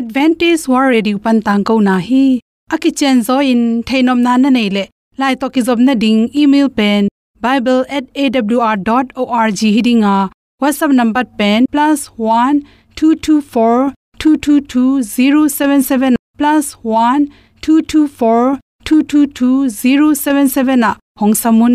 advantage war ready pan tang ko na hi. Aki chen zo in thainom na na nei le. Lai to ki job na ding, email pen bible@awr.org hidinga. Whatsapp number pen +1 224 222 077 +1 224 222 077 hong samun.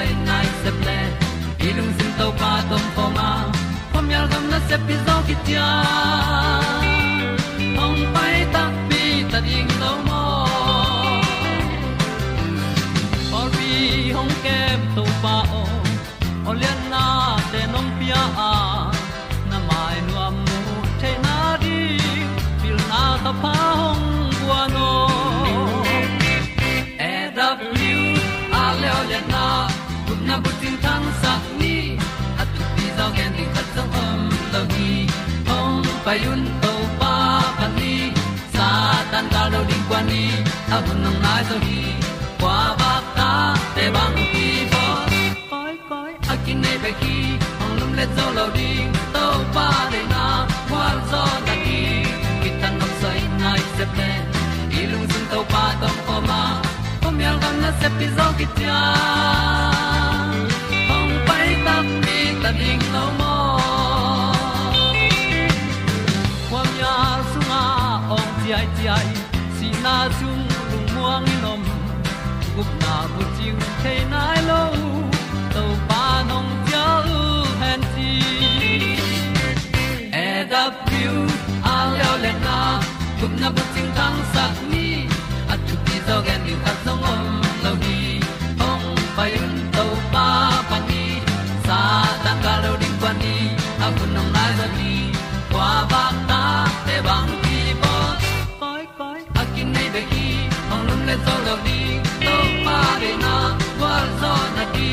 ta na sai nai se ple ilung sin to pa tom pa ma pom yal gam na se pi zo ki tia hong pai ta pi ta ding mo or bi hong kem to pa o olian na te nong pia a na mai nu am te na di pil na ta pa hong bua no na bu tin tan sa ni at tu pi zo gen ding khat zo om lo gi hong pa yun to pa pa ni, sa tan ga lo ding kwan ni. A bu nang mai so hi kwa ba ta te bang ki bo koi koi a kin nei pe ki ong lum le zo lo ding to pa de na kwa zo ta ki ki tan nok sai nai se pe ilung sun to pa tom ko ma. Pom yal gam na se pi zo ki tia gup na bu ting tang sat ni at tu ti zo gen ni ta song om lo ni ong pai un to pa pa ni sa tan ga lo ding pa ni a bu nong lai za ni kwa ba ta te bang ki bo koi koi a kin nei be ki ong lum le zo lo ni to pa de na kwa zo na ki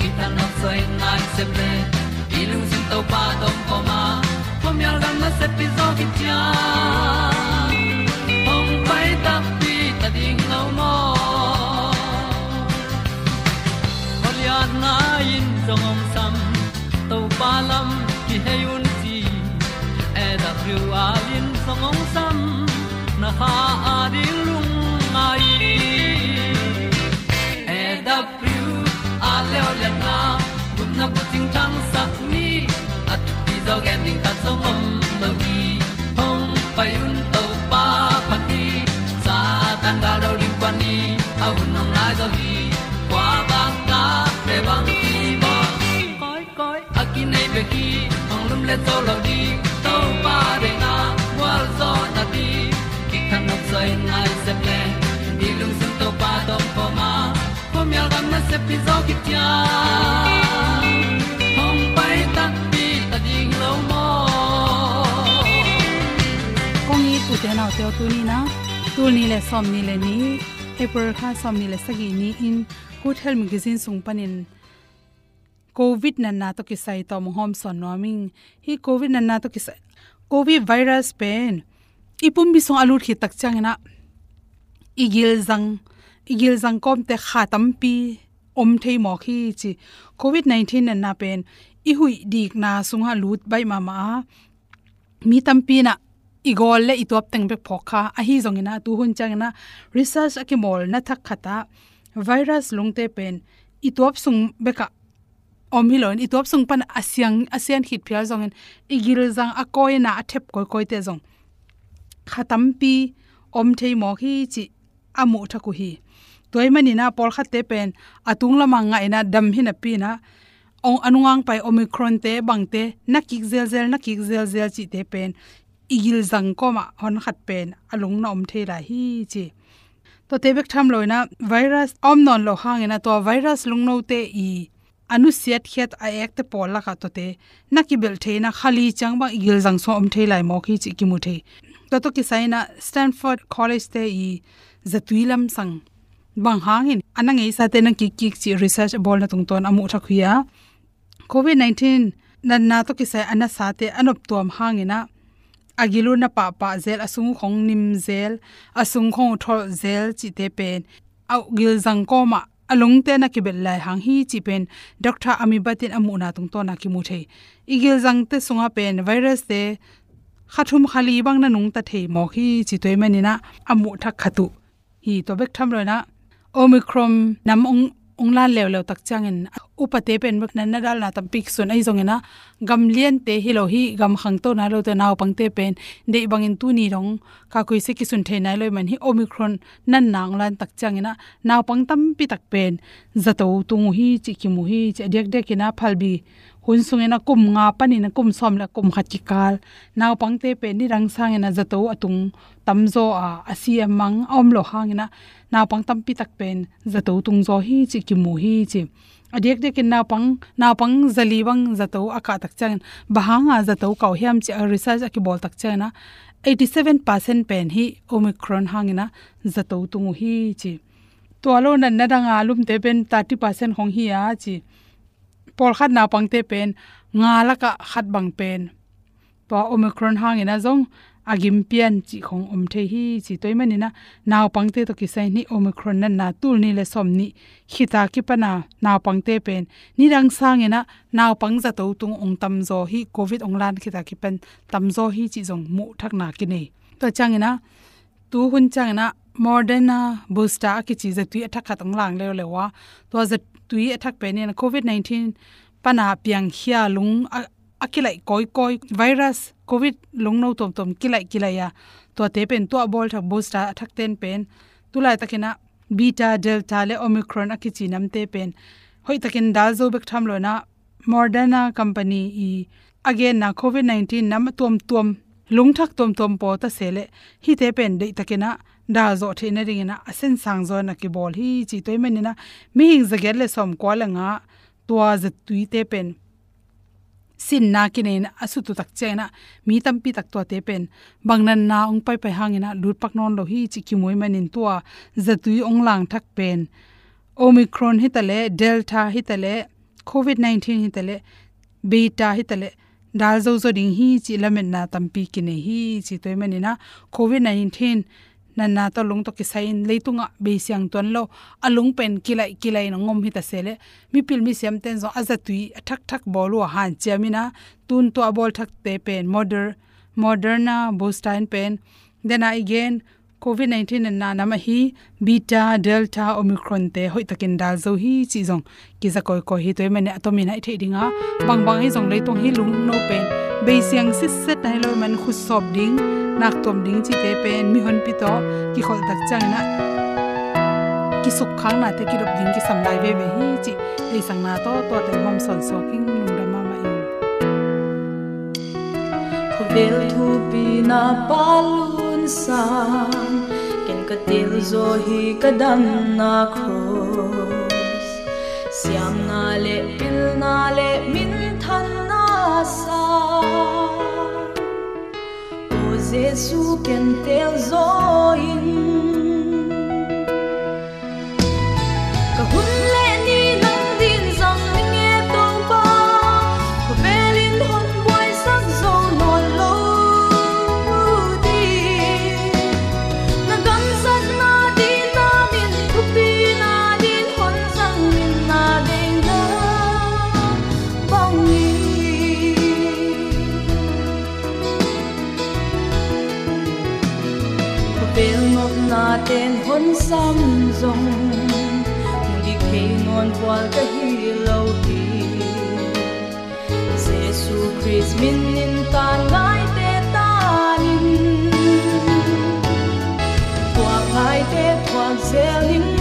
ki ta na sai nai se ple ilung ding ta zong om lo gi hong pai un to pa pa ni sa tan da do ri pa ni. Au nong lai do gi kwa ba ta pe bang ti ba koi koi a ki nei pe ki hong lum le to lo di to pa de na wa zo na ti. Ki kan nok sai nai se ple ni lung sun to pa dom pa ma. Pom yal gam na se pi zo ki tia te nau te tu ni na tu ni le som ni le ni april kha som ni le sagi ni in good health magazine sung panin covid na na to ki sai to mo hom son no ming hi covid na na to ki sai covid virus pen ipum bi song alut khi tak chang na igil zang igil zang kom te kha tampi om thei mo khi chi covid 19 na na pen i hui dik na sunga lut bai ma ma mi tampi na igol le itop teng be phokha a hi zongina tu hun changna research akimol na thak khata virus lungte pen itop sung beka om hilon itop sung pan asyang asian hit phial zongen igil zang a koi na a thep koi koi te zong khatam pi om thei mo hi chi amu thaku hi toy mani na pol khat te pen atung lama nga ina dam hi na pi na ong anungang pai omicron te bangte nakik zel zel nakik zel zel chi te pen igil zang ko ma, hon khat pen, alung na om thei la hi chi. To te bek tham loina virus om non lo hangena to virus lung no te i. Anu siat khet a ek te pol la ka to te. Thấy na khali chang ba igil zang so om the lai mo khi chi ki mu the. To to ki saina stanford college te i zatuilam sang. Bang hangin anang ei sa te na ki ki chi research bol na tung ton amu tha khuya. Covid 19 nan na to ki sai ana sa te anop tom hangina agilu na pa pa zel, asung khong nim zel, asung khong thol zel chi te pen. Au gil jang ko ma, along te na ki bel lai hang hi chi pen. Doctor ami batin amu na tung to na ki mu the igil jang te sunga pen virus te, khathum khali bang na nung ta thei mo hi chi toy mani na amu thak khatu. Hi to bek tham lo na. Omicron nam ong lew lew tak changin upate pen bek nan na dal na tam pik sun ai zongena, gam lien te hi lo hi, gam khang to na lo te naw pang te pen. De bangin tu ni rong, ka koi se ki sun the nai loi man hi omicron nan nang lan tak changina naw pang tam pi tak pen. Zato tung hi, chi ki mu hi che dek dek ina phalbi hun sungena kum nga pani na kum som la kum khat ki kal naw pangte pe ni rang sang ena zato atung tamzo a asia mang om lo hangina naw pang tam pi tak pen zato tung zo hi chi ki mu hi chi. Adek de kin naw pang naw pang zali bang zato aka tak chang bahanga zato kau hiam chi research aki bol tak chana 87% pen hi omicron hangina zato tung hi chi. To alo nan na danga lum te pen 30% hong hi a chi pol khat na pangte pen nga la ka khat bang pen to omicron hang ina zong, agim pian chi khong om the hi chi toy mani na naw pangte to ki sai ni omicron na na tul ni le som ni. Khita ki pana naw pangte pen ni rang sang ina naw pang za to tung ong tam zo hi covid ong lan khita ki pen, tam zo hi chi zong mu thak na ki nei to chang ina, tu hun chang na moderna booster ki chi za tu athak khatang lang le lewa to za tui e athak pe ne covid 19 pana piang hia lung akilai koi koi virus, covid lung no tom tom kilai kilai ya. To te pen to bol thak booster athak ten pen. Tulai takina beta, delta le omicron akichi nam te pen. Hoi takin dal zo bek tham lo na moderna company i, again, na covid 19 nam tom tom, lung thak tom tom po ta sele hi te pen de takina dal zo the na ring na asen sang zo na ki bol hi chi toy men na. Mi hing zagel le som ko la nga, tua za tui te pen. Sin na ki ne asu tu tak chena mi tam pi tak to te pen. Bangnan na ong pai pai hangina lut pak non lo hi chi ki moi manin tua za tui ong lang thak pen. Omicron hitale delta hitale covid 19 hitale beta hitale dal zo zo ding hi chi lamen na tampi ki ne hi chi toy men na, covid 19 na na to lung to ki sain leitunga be siang ton lo. Alung pen kilai kilai no ngom hita sele. Mi pil mi sem ten zo azatui, thak thak bolu han chamina tun to abol thak te pen, moder, moderna bostein pen. Then again, covid 19 na na nama hi beta, delta, omicron te hoi takin dal zo hi chi jong ki za koi ko hi toy mane atomi na the dinga. Bang bang hi jong leitung hi lung no pen. Be siang sis set nai lo man khu sob ding nak tom ding chi te pen mi hon pi to, ki khol tak chang na. Ki suk khang na te ki rop ding ki sam lai ve ve hi chi. Ei sang na to to te hom son so king lung da ma ma in vel thu pi na palun sa ken ka til zo hi ka dam na cross. Siam na le, pil na le, min than na sa. Giêsu ken tel zo in tên hôn xăm rồng đi khi non qua cái hi lâu hi Jesus Christ min in ta ngai te tanin qua khai te thoa zel in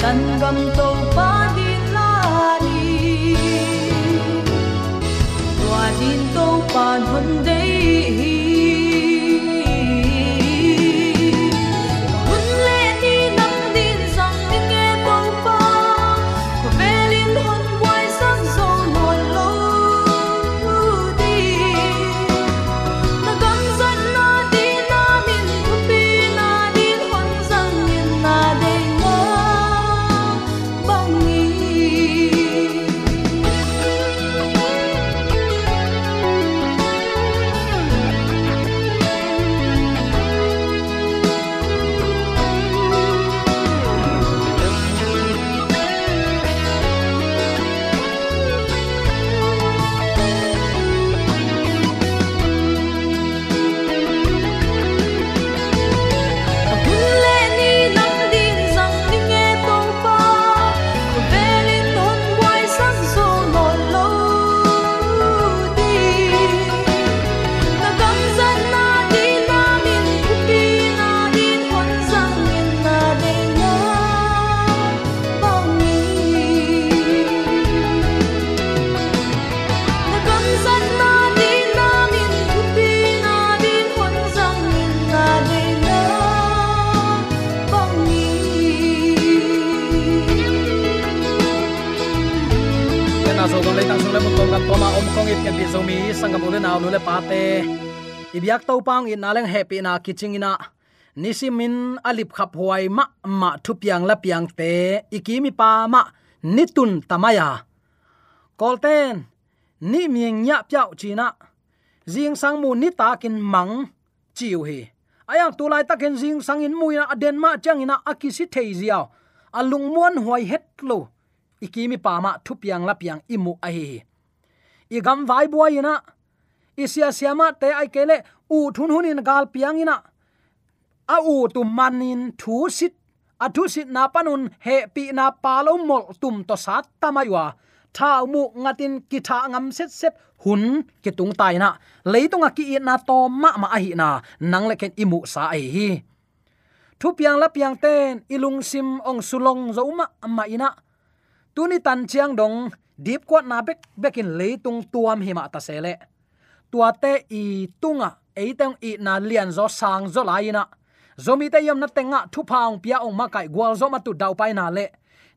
但今都 ibyak to pang in aleng happy na kiching ina nisimin alip khap huai ma ma thu piang la piang te ikimi pa ma nitun tamaya kolten ni mieng nya pyao china jing sang mu ni takin mang chiu hi ayang tulai takin jing sang in muina aden ma chang ina akisi thei ziaw alung muan huai het lo ikimi pama thupiang lapiang la imu ahi hi igam vai buaina isia siama te ai kele u thun hunin gal piangina a u tu manin thu sit a thu sit na panun he pi na palo mol tum to sat tamaywa thau mu ngatin ki tha ngam set set hun ki tung tai na leitung a ki na to ma ma hi na nang le ken imu sa ai hi thu piang la piang ten ilung sim ong sulong zo ma ma ina tuni tan chiang dong, deep kwat na bek, bekin leitung tuam hima ta sele. Tua te i tunga eiteng i na lian zo sang zo laina zomi te yom na tenga thu paung pia ong ma kai gwal zo ma tu dau pai na le.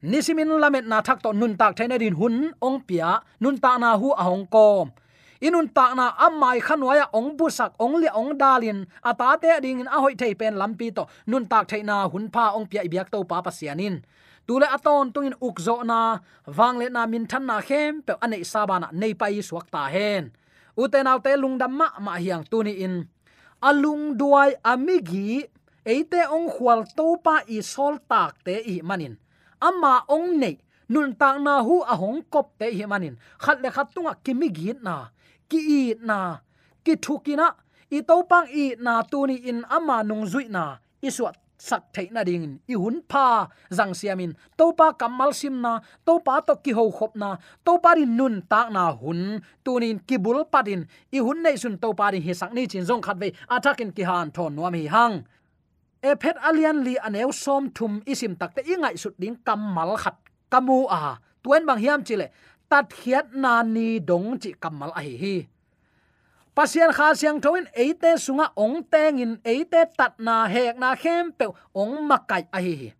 Nisimin lamet na thak to nun tak thene din hun ong pia, nun ta na hu a hong kom. Inun ta na amai khanwaya ong busak ong li ong dalin ata te ding in a hoi thei pen lampi to nun tak thei na hun pha ong pia ibyak to pa pa sianin tule aton tungin ukzo na wangle na min than na khem, pe ane sabana nei pai suak ta hen. Uten lung lungdam ma ma hiang tuni in. Alung duai amigi eite ong khwal to pa i sol tak te i manin. Ama ong nei, nun tak na hu a hong kop te hi manin. Khat le khat tunga kimi git na, ki i na, ki thukina i to pang i na tuni in ama nung zui na iswat sak theina ding i hun pha zang siamin to pa kamal sim na to pa to ki ho khop na to pa rin nun tak na hun. Tunin kibul padin i hun nei sun to pa rin hi sak ni chin zong khat ve atakin ki han thon nuam hi hang e phet alian li aneu som thum isim takte ingai sut ding kamal khat kamu a tuen bang hiam chile tat khiat na ni dong chi kamal a hi hi pasian kha siang thoin eite sunga ong teng in eite tat na hek na khem pe ong makai a hi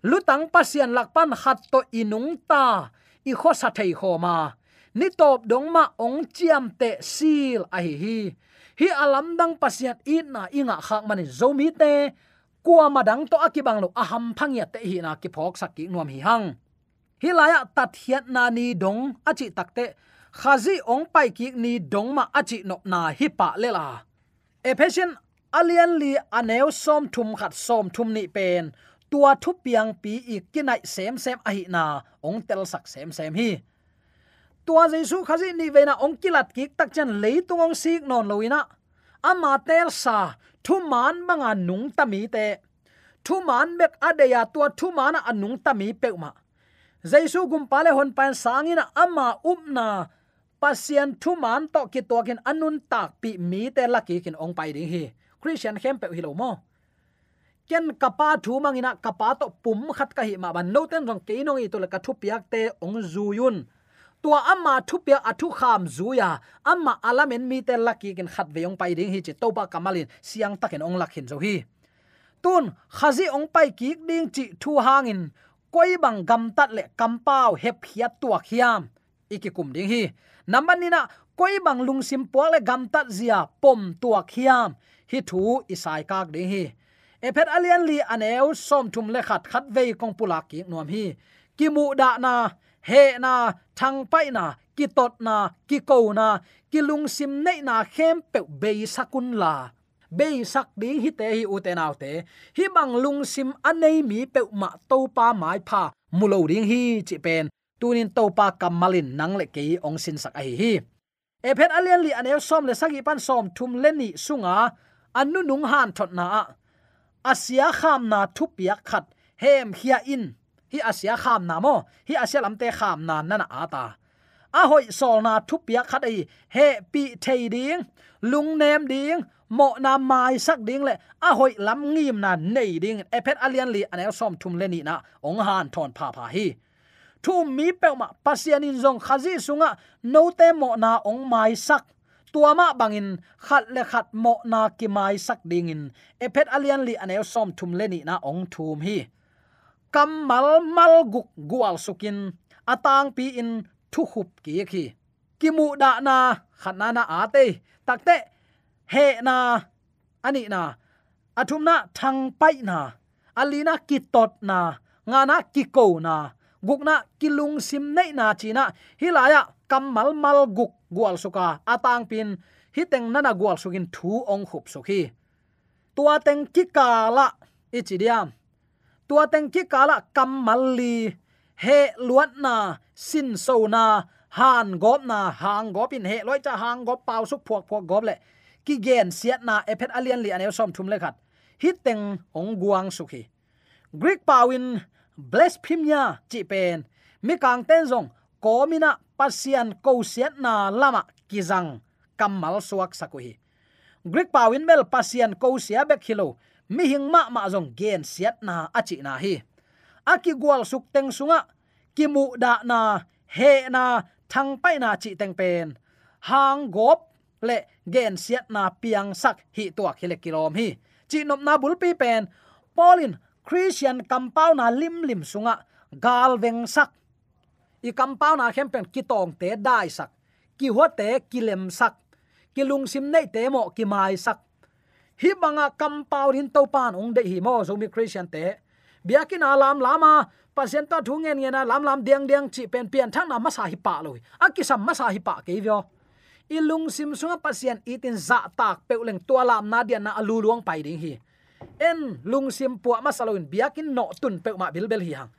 lutang pasian lakpan khat to inung ta, i kho sa thei kho ma. Ni top dong ma ong chiam te sil a hi hi. Hi alam dang pasian i na inga khak mani zomi te kwa madang to akibang lo aham phangya te hi na ki phok sak ki nuam hi hang. Hilaya tat hiat na ni dong achi takte khazi ong pai ki ni dong ma achi nok na hi pa le la ephesian alian li aneu som thum khat som thum ni pen tua thu piang pi i kinai sem sem a hi na ong tel sak sem sem hi tua jesu khazi ni ve na ong kilat ki tak chan leitung ong sik non loina ama tel sa thu man manga nung tami te thu man mek adeya tua thu mana anung tami peuma jaisu gum pale hon pan sangina ama upna pasian thu man to ki to kin anun tak pi mi te laki kin ong pai ding hi. Christian khem pe hi lo mo. Ken kapa thu mangina kapa to pum khat ka hi ma ban. No ten rong ke nong i to la ka thu piak te ong zuyun tua amma thu pia athu kham zuya amma alamen mi te laki kin khat ve ong pai ding hi che to ba kamalin. Siang takin ong lakhin zo hi. Tun, khazi ong pai ki ding chi thu hangin. Koi bang gam tat le kampau hep hiat tua khiam ikikum ding hi. Namanina koi bang lung sim po le gam tat zia pom tua khiam hi thu isai kak ding hi. Ephet alian li aneu som thum le khat khat ve kong pula ki nuam hi. Ki mu da na, he na, thang pai na, ki tot na, ki ko na, ki lung sim nei na khem pe be sakun la. Be sak ding hi te hi u te naw te. Hi bang lung sim anei mi pe ma to pa mai pha. Mulo ding hi, chi pen tunin topa kamalin nang le ke ong sin sak ai hi e phet alian li anel som le sagi pan som thum le ni sunga anu nung han thot na asia kham na thupia khat, hem hia in. Hi asia kham na mo, hi asia lamte kham na nana ata a hoi sol na thupia khat ai he pi thei ding, lung nem ding, mo na mai sak ding le, a hoi lam ngim na nei ding. Epet alian li anel som thum le ni na, ong han thon pha pha hi thu mi pe ma, pasian in zong khazi sunga, no te mo na ong mai sak. Tua ma bangin khat le khat mo na ki mai sak ding in. Epet alian li anel som thum le ni na ong thum hi. Kam mal mal guk gual sukin atang pi in thu khup ki khi ki mu da na, khat na na ate takte he na, ani na. Athum na thang pai na. Alina ki tot na. Ngana ki ko na gukna kilung sim nei na china. Hilaya kamal mal guk gwal suka. Atang pin hiteng nana gwal sukin thu ong khup sukhi. Tua teng ki kala ichidiam tua teng ki kala kamal li. He luat na, sin so na, han gop na, hang gop in. He loi cha hang gop pau suk phuak phuak gop le. Ki gen siat na ephet alian li anel som thum le khat. Hiteng ong guang sukhi. Greek pawin bless phim blasphemia chi pen mi kang ten zong komina pasian ko siat na lama kizang kamal suak sakuhi greek pawin mel pasian ko sia bek hilo mi hing ma ma zong gen siat na achi na hi. Aki gwal suk teng sunga ki mu da na he na thang pai na chi teng pen hang gop le gen siat na piang sak hi tua khile kilom hi. Chi nom na bul pi pen polin christian compound na lim lim sunga, gal veng sak. I compound na khem pen ki tong te dai sak, ki ho te kilem sak, ki lung sim nei te mo ki mai sak. Hi banga compound in to pan ong de hi mo, zo mi christian te. Biakin alam lama pasien ta thu ngen ngena lam lam diang diang chi pen pian thang na masa hi pa loi. Akisam ma sa hi pa ke vyo. Ilung sim sunga pasien itin za tak peuleng tua lam na dia na alu luang pai ding hi en lung sim pu ma saloin, biakin no tun pe ma bilbel hi hang.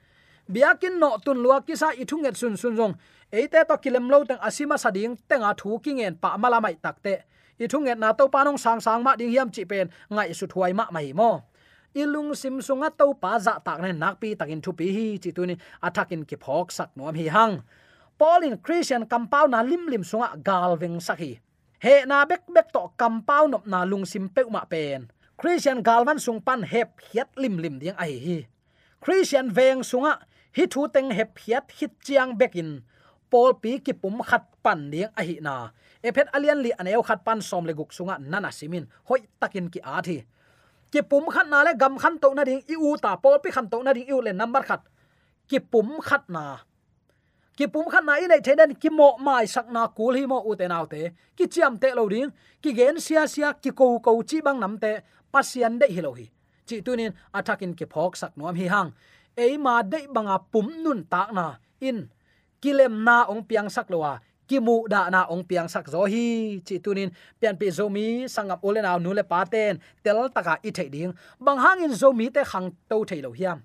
Biakin no tun lua kisa ithunget sun sun jong eite to kilem lo tang asima sading tenga thu kingen pa mala mai takte ithunget na to panong sang sang ma ding hiam chi pen, ngai su thuai ma mai mo. Ilung sim sunga to pa za tak ne nak pi takin thu pi hi, chi tu ni athakin ki phok sak nom hi hang. Paulin Christian compound na lim lim sunga galving sakhi he na bek bek to compound na lung sim pe ma pen. Christian galvan sung pan hep hiat lim lim ding ai hi. Christian veng sunga hi thu teng hep hiat hit chiang bekin Paul pi ki pum khat pan ding ai na. Ephet alian li aneu khat pan som le guk sunga nana simin hoi takin ki a thi. Ki pum khat na le gam khan to na ding i u ta. Pol pi khan to na ding i u le number khat. Ki pum khat na. Ki pum khan na inai thenen ki mo mai sak na kul hi mo u te nau te. Ki chiam te lo ding. Ki gen sia sia ki ko ko chi bang nam te pasian de hi chi tunin athakin ke phok sak nom hi hang ei ma de banga pum nun tak na in kilem na ong piang sak lowa ki mu da na ong piang sak zo hi. Chi tunin pian pi zo mi sangam ole na nu le paten tel taka i thei ding bang hangin zo mi te khang to thei lo hiam.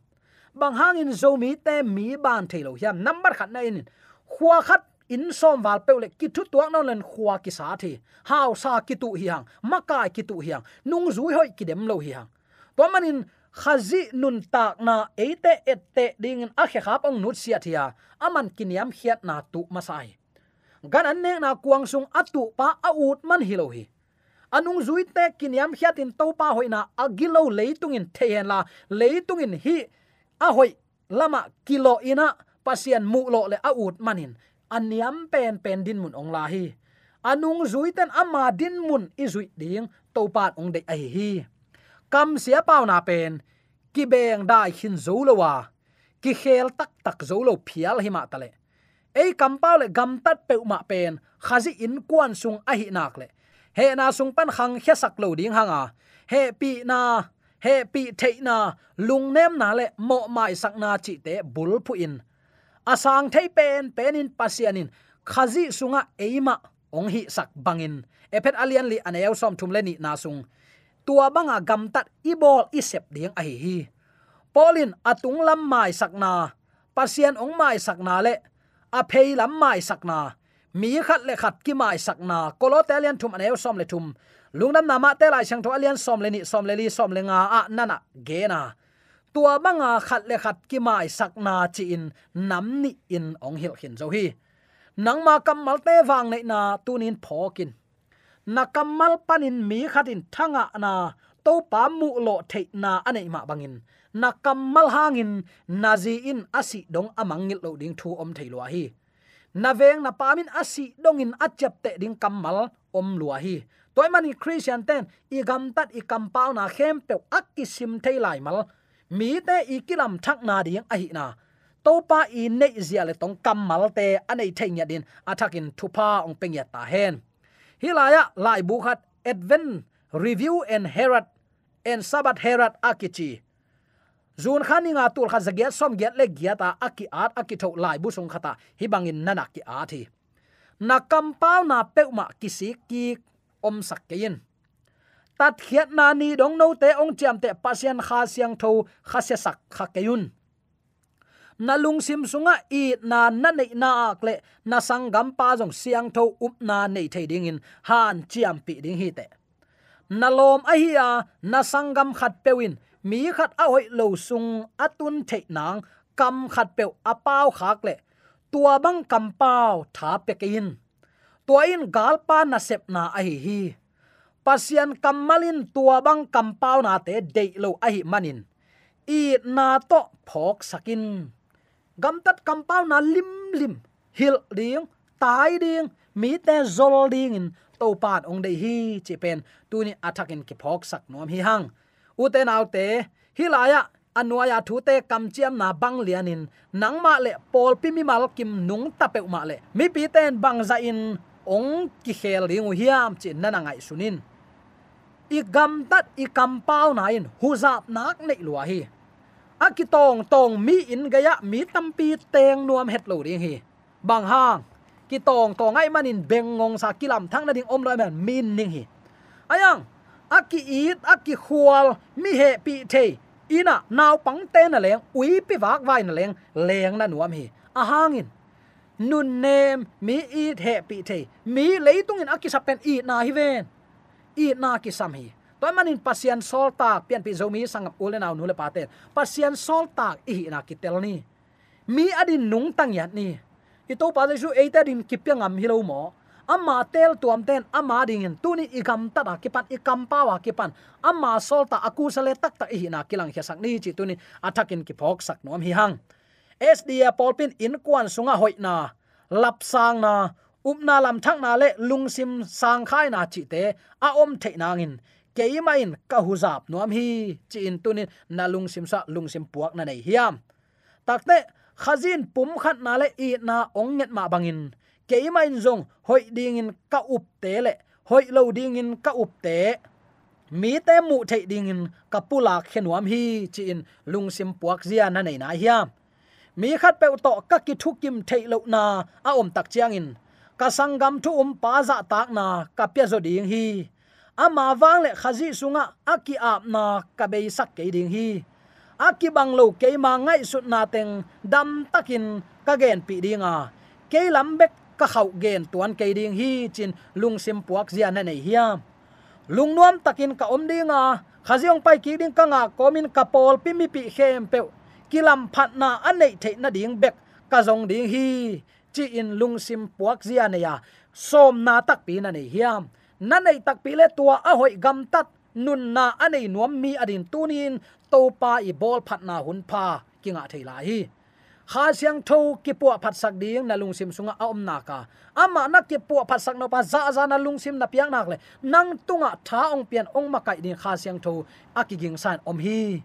Bang hangin zo mi te mi ban thei lo hiam. Number khat na in. Khuwa khat in som wal pe le ki thu tuak non len khwa ki sa thi. Haw sa ki tu hi hang. Makai ki tu hi hang. Nung zui hoi ki dem lo hi hang. To manin khazi nun tak na ate ette ding in akhe khap ong nut sia thia. Aman kiniam khiat na tu masai gan an ne na kuang sung atu pa a ut man hilohi anung zui te kiniam khiatin to pa hoina agilo leitungin thehen la leitungin hi a hoi lama kilo ina, pasian mu lo le a ut manin aniam pen pen din mun ong la hi. Anung zui ten ama din mun izui ding to pat ong de ai hi. Kam sia pau na pen, ki beng dai hin zo lo wa. Ki khel tak tak zo lo phial hi ma tale ei kampau le gam tat pe ma pen, khazi in kwan sung a hi nak le. He na sung pan khang khya sak lo ding hanga. He pi na, he pi thei na, lung nem na le mo mai sak na chi te bul phu in asang thei pen, penin pasianin. Khazi sunga eima ong hi sak bangin. Epet alian li aneu som thum leni na sung. Tua banga gam tat ibol isep ding a hi. Hi polin atung lam mai sakna pasian ong mai sakna le. A phei lam mai sakna mi khat le khat ki mai sakna kolo telian thum aneu som le thum. Lungnam nama te lai sang tho alian som le ni, som le li, som le nga a nana gena na tua banga à, khat le khat ki mai sakna chi in nam ni in ong hil hin zo hi. Nang ma kamal te wang nei na tunin phokin na kamal panin mi khatin thanga na to pa mu lo the na anei ma bangin na kamal hangin nazi in asi dong amangil lo ding thu om thailo hi. Na veng na pamin asi dongin achap te ding kamal om lua hi. Toy mani christian ten i gam tat i kampal na khem pe akki sim thei lai mal mi te ikilam thak na ding ahi na. To pa i nei zia le tong kamal te anei theinya din athakin thupa ong pengya ta hen. Hilaya lai bu khat, advent review and herald, and sabat herald akichi zun khani nga tul kha zagiat som get le giata aki at aki tho lai bu song khata hi bangin nana ki a thi. Na kam pau na peuma kisi ki om sak kein tat khiat na ni dong no te ong cham te pasien kha siang tho, kha se sak, kha keyun na lung sim sunga i na na nei na akle na sangam pa jong siang tho up na nei thei ding in, han chiam pi ding hi te. Na lom a hi a, na sangam khat pewin mi khat a hoi lo sung atun thei nang, kam khat pe a pau khak le. Tua bang kam pau tha pe kein tua in gal pa na sep na a hi hi pasian kamalin tua bang kampau na te de lo a hi manin. I na to phok sakin. Gam tat kam na lim lim. Hil ding, tai ding, mi te zol ding in. To pat ong dei hi, chi pen. Tu ni attacking ki phok sak nom hi hang. Uten autte hilaya anuaya thute kam chiam na bang lianin nangma le pol pimi mal kim nung tape ma le. Mi pi ten bang za in, ong ki khel ringu hiam, chi nana ngai sunin i gam tat, i kam pau na in huzap nak nei lua hi. Aki tong tong mi in gaya mi tampi teng nuam het lo ding hi. Bang hang ki tong tong ai manin beng ngong sa kilam thang na ding om loi man, min ning hi. Ayang aki it aki khual, mi he pi the. Ina naw pang te na leng, ui pi wak vai na leng leng na nuam hi. A hangin nun nem, mi it he pi the. Mi leitung in aki sapen i na hi ven i na ki sam hi toy manin pasian sol tak pian pi zomi sangap ule naw nule paten pasian sol tak i na ki tel ni. Mi adin nung tang yat ni. Ito pa su eita din kipyang am hilo mo. Amma tel tuam ten, amma dingin tuni igam ta da kipan, ikam pawa kipan. Ama solta aku sale tak ta i na kilang hi sak ni, chi tuni athakin ki phok sak nom hi hang. Sda polpin in kwan sunga hoina lap sang na upna lam thang na le lungsim sang khai na chi te, a om the nangin keima in ka huzap nuam hi chi in tunin na lungsim sa lungsim puak na nei hiam. Takte khazin pum khat na le i na ong net ma bangin. Keima in zong hoi ding in ka up te le, hoi lo ding in ka up te. Mi te mu thei ding in kapula khenuam hi chi in lungsim puak zia na nei na hiam. Mi khat pe to ka ki thukim thei lo na, a om tak chiang in kasangam thu um pa za tak na kapya zo ding hi. Ama wang le khazi sunga aki ap na ka be sak ke ding hi. Aki bang lo ke ma ngai sut na teng dam takin ka gen pi dinga ke lam bek ka khau gen tuan ke ding hi chin lung sim puak zia na nei hiya lung nuam takin ka om dinga khaziong pai ki ding ka nga komin ka pol pi mi pi khem pe kilam phat na anei the na ding bek ka zong ding hi chi in lung sim puak zia ne ya. Som na tak pi na nei hiam. Na nei tak pi le tua a hoi gam tat. Nun na anei nuam mi adin tunin to pa i bol phat na hun pa kinga theila hi. Kha siang tho ki pu phat sak ding na lung sim sunga om na ka. Ama na ki pu phat sak no pa za za na lung sim na piang nak le. Nang tunga tha ong pian ong ma kai din kha siang tho akiging san om hi.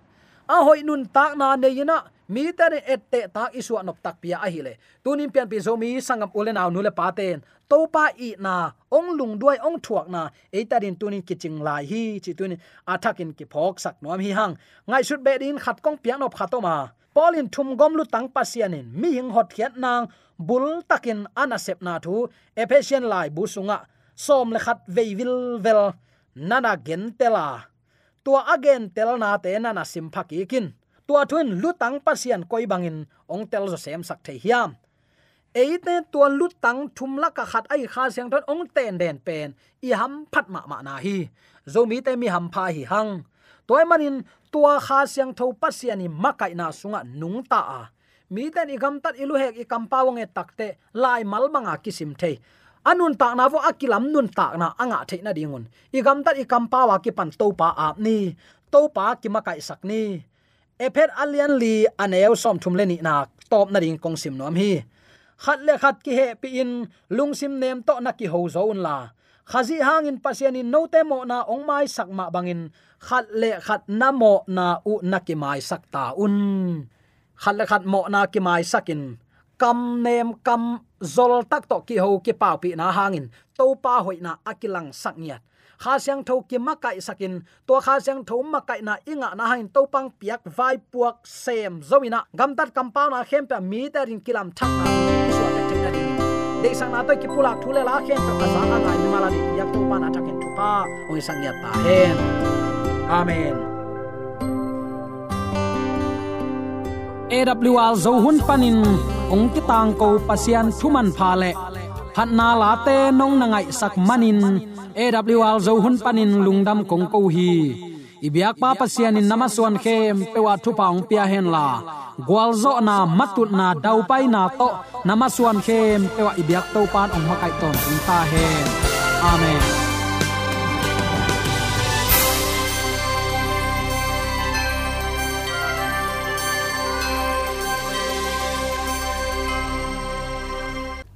A hoi nun tak na ne yina mi ta ne ette ta isu anop tak pia a hile tunin pian pi zo mi sangam ule aw nule paten to pa i na, ong lung duai ong thuak na. E ta din tunin kiching lai hi, chi tunin athakin ki phok sak nom hi hang. Ngai sut be din khat kong pian nop khatoma polin thum gom lu tang pasianin mi hing hot khiat nang, bul takin anasep na thu. Ephesian lai bu sunga som le khat veivil vel, nana gen tela tua again tel na te nana sim phaki kin tua thun lutang pasian koi bangin, ong tel zo sem sak the hiam. Eite tua lutang thum la ka khat ai kha siang thon ong ten den pen, i ham phat ma ma na hi. Zo mi te mi ham pha hi hang. Toy manin, tua kha siang tho pasiani makai na sunga nung ta a. Mi ten i gam tat ilu hek i kampawang e takte lai mal manga kisim the anun ta na vo akilam nun ta na anga the na dingun. I gam tat i kampawa ki pan to pa ap ni. To pa ki makai sak ni ephet alian li aneu som thum leni na top na ding kong sim nom hi. Khat le khat ki he pi in lung sim nem to na ki ho zon la. Khazi hangin pasian in note mo na ong mai sak ma bangin khat le khat na mo na u na ki mai sak ta un. Khat le khat mo na ki mai sakin kam nem kam zol tak to ki ho ki pau pi na hangin to pa hoi na akilang sak niat kha siang tho ki ma kai sakin to kha siang tho ma kai na inga na hain to pang piak vai puak sem zoina gam tat kam pa khem pa mi ta rin kilam thak na so ta tek na ding de sang na to ki pulak thule la khem pa sa na mala di yak to pa na thakin thu pa. Oi sang ya ta hen amen. AWR zo hun panin ong ki tang ko pasian thuman pha le phat na la te nong na ngai sak manin. Awl zo hun panin lungdam kong ko hi. Ibyak pa pasian in namaswan khem pewa thu paung pia hen la. Gwalzo na matut na dau pai na to. Namaswan khem pewa ibyak to pan ong makai ton ta hen. Amen.